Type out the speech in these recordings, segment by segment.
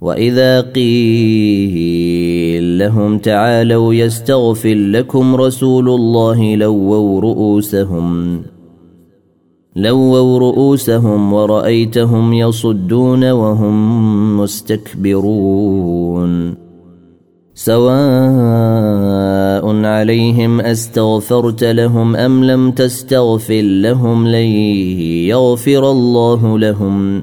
واذا قيل لهم تعالوا يستغفر لكم رسول الله لووا رؤوسهم لووا رؤوسهم ورأيتهم يصدون وهم مستكبرون سواء عليهم استغفرت لهم ام لم تستغفر لهم لن يغفر الله لهم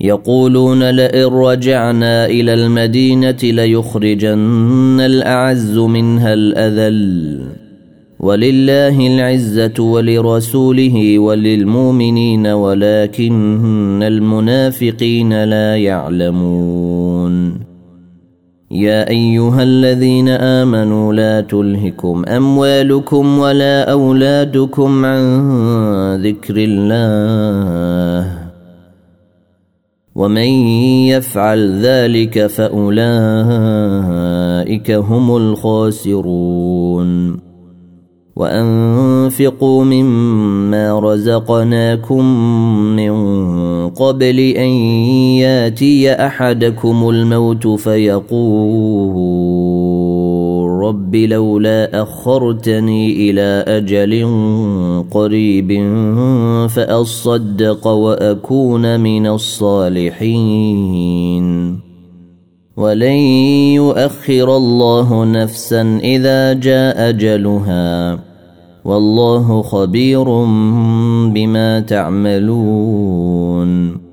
يقولون لئن رجعنا إلى المدينة ليخرجن الأعز منها الأذل. ولله العزة ولرسوله وللمؤمنين ولكن المنافقين لا يعلمون. يا أيها الذين آمنوا لا تلهكم أموالكم ولا أولادكم عن ذكر الله. ومن يفعل ذلك فأولئك هم الخاسرون. وأنفقوا مما رزقناكم من قبل أن ياتي أحدكم الموت فيقول رب لولا أخرتني إلى أجل قريب فأصدق وأكون من الصالحين. ولن يؤخر الله نفسا إذا جاء أجلها. والله خبير بما تعملون.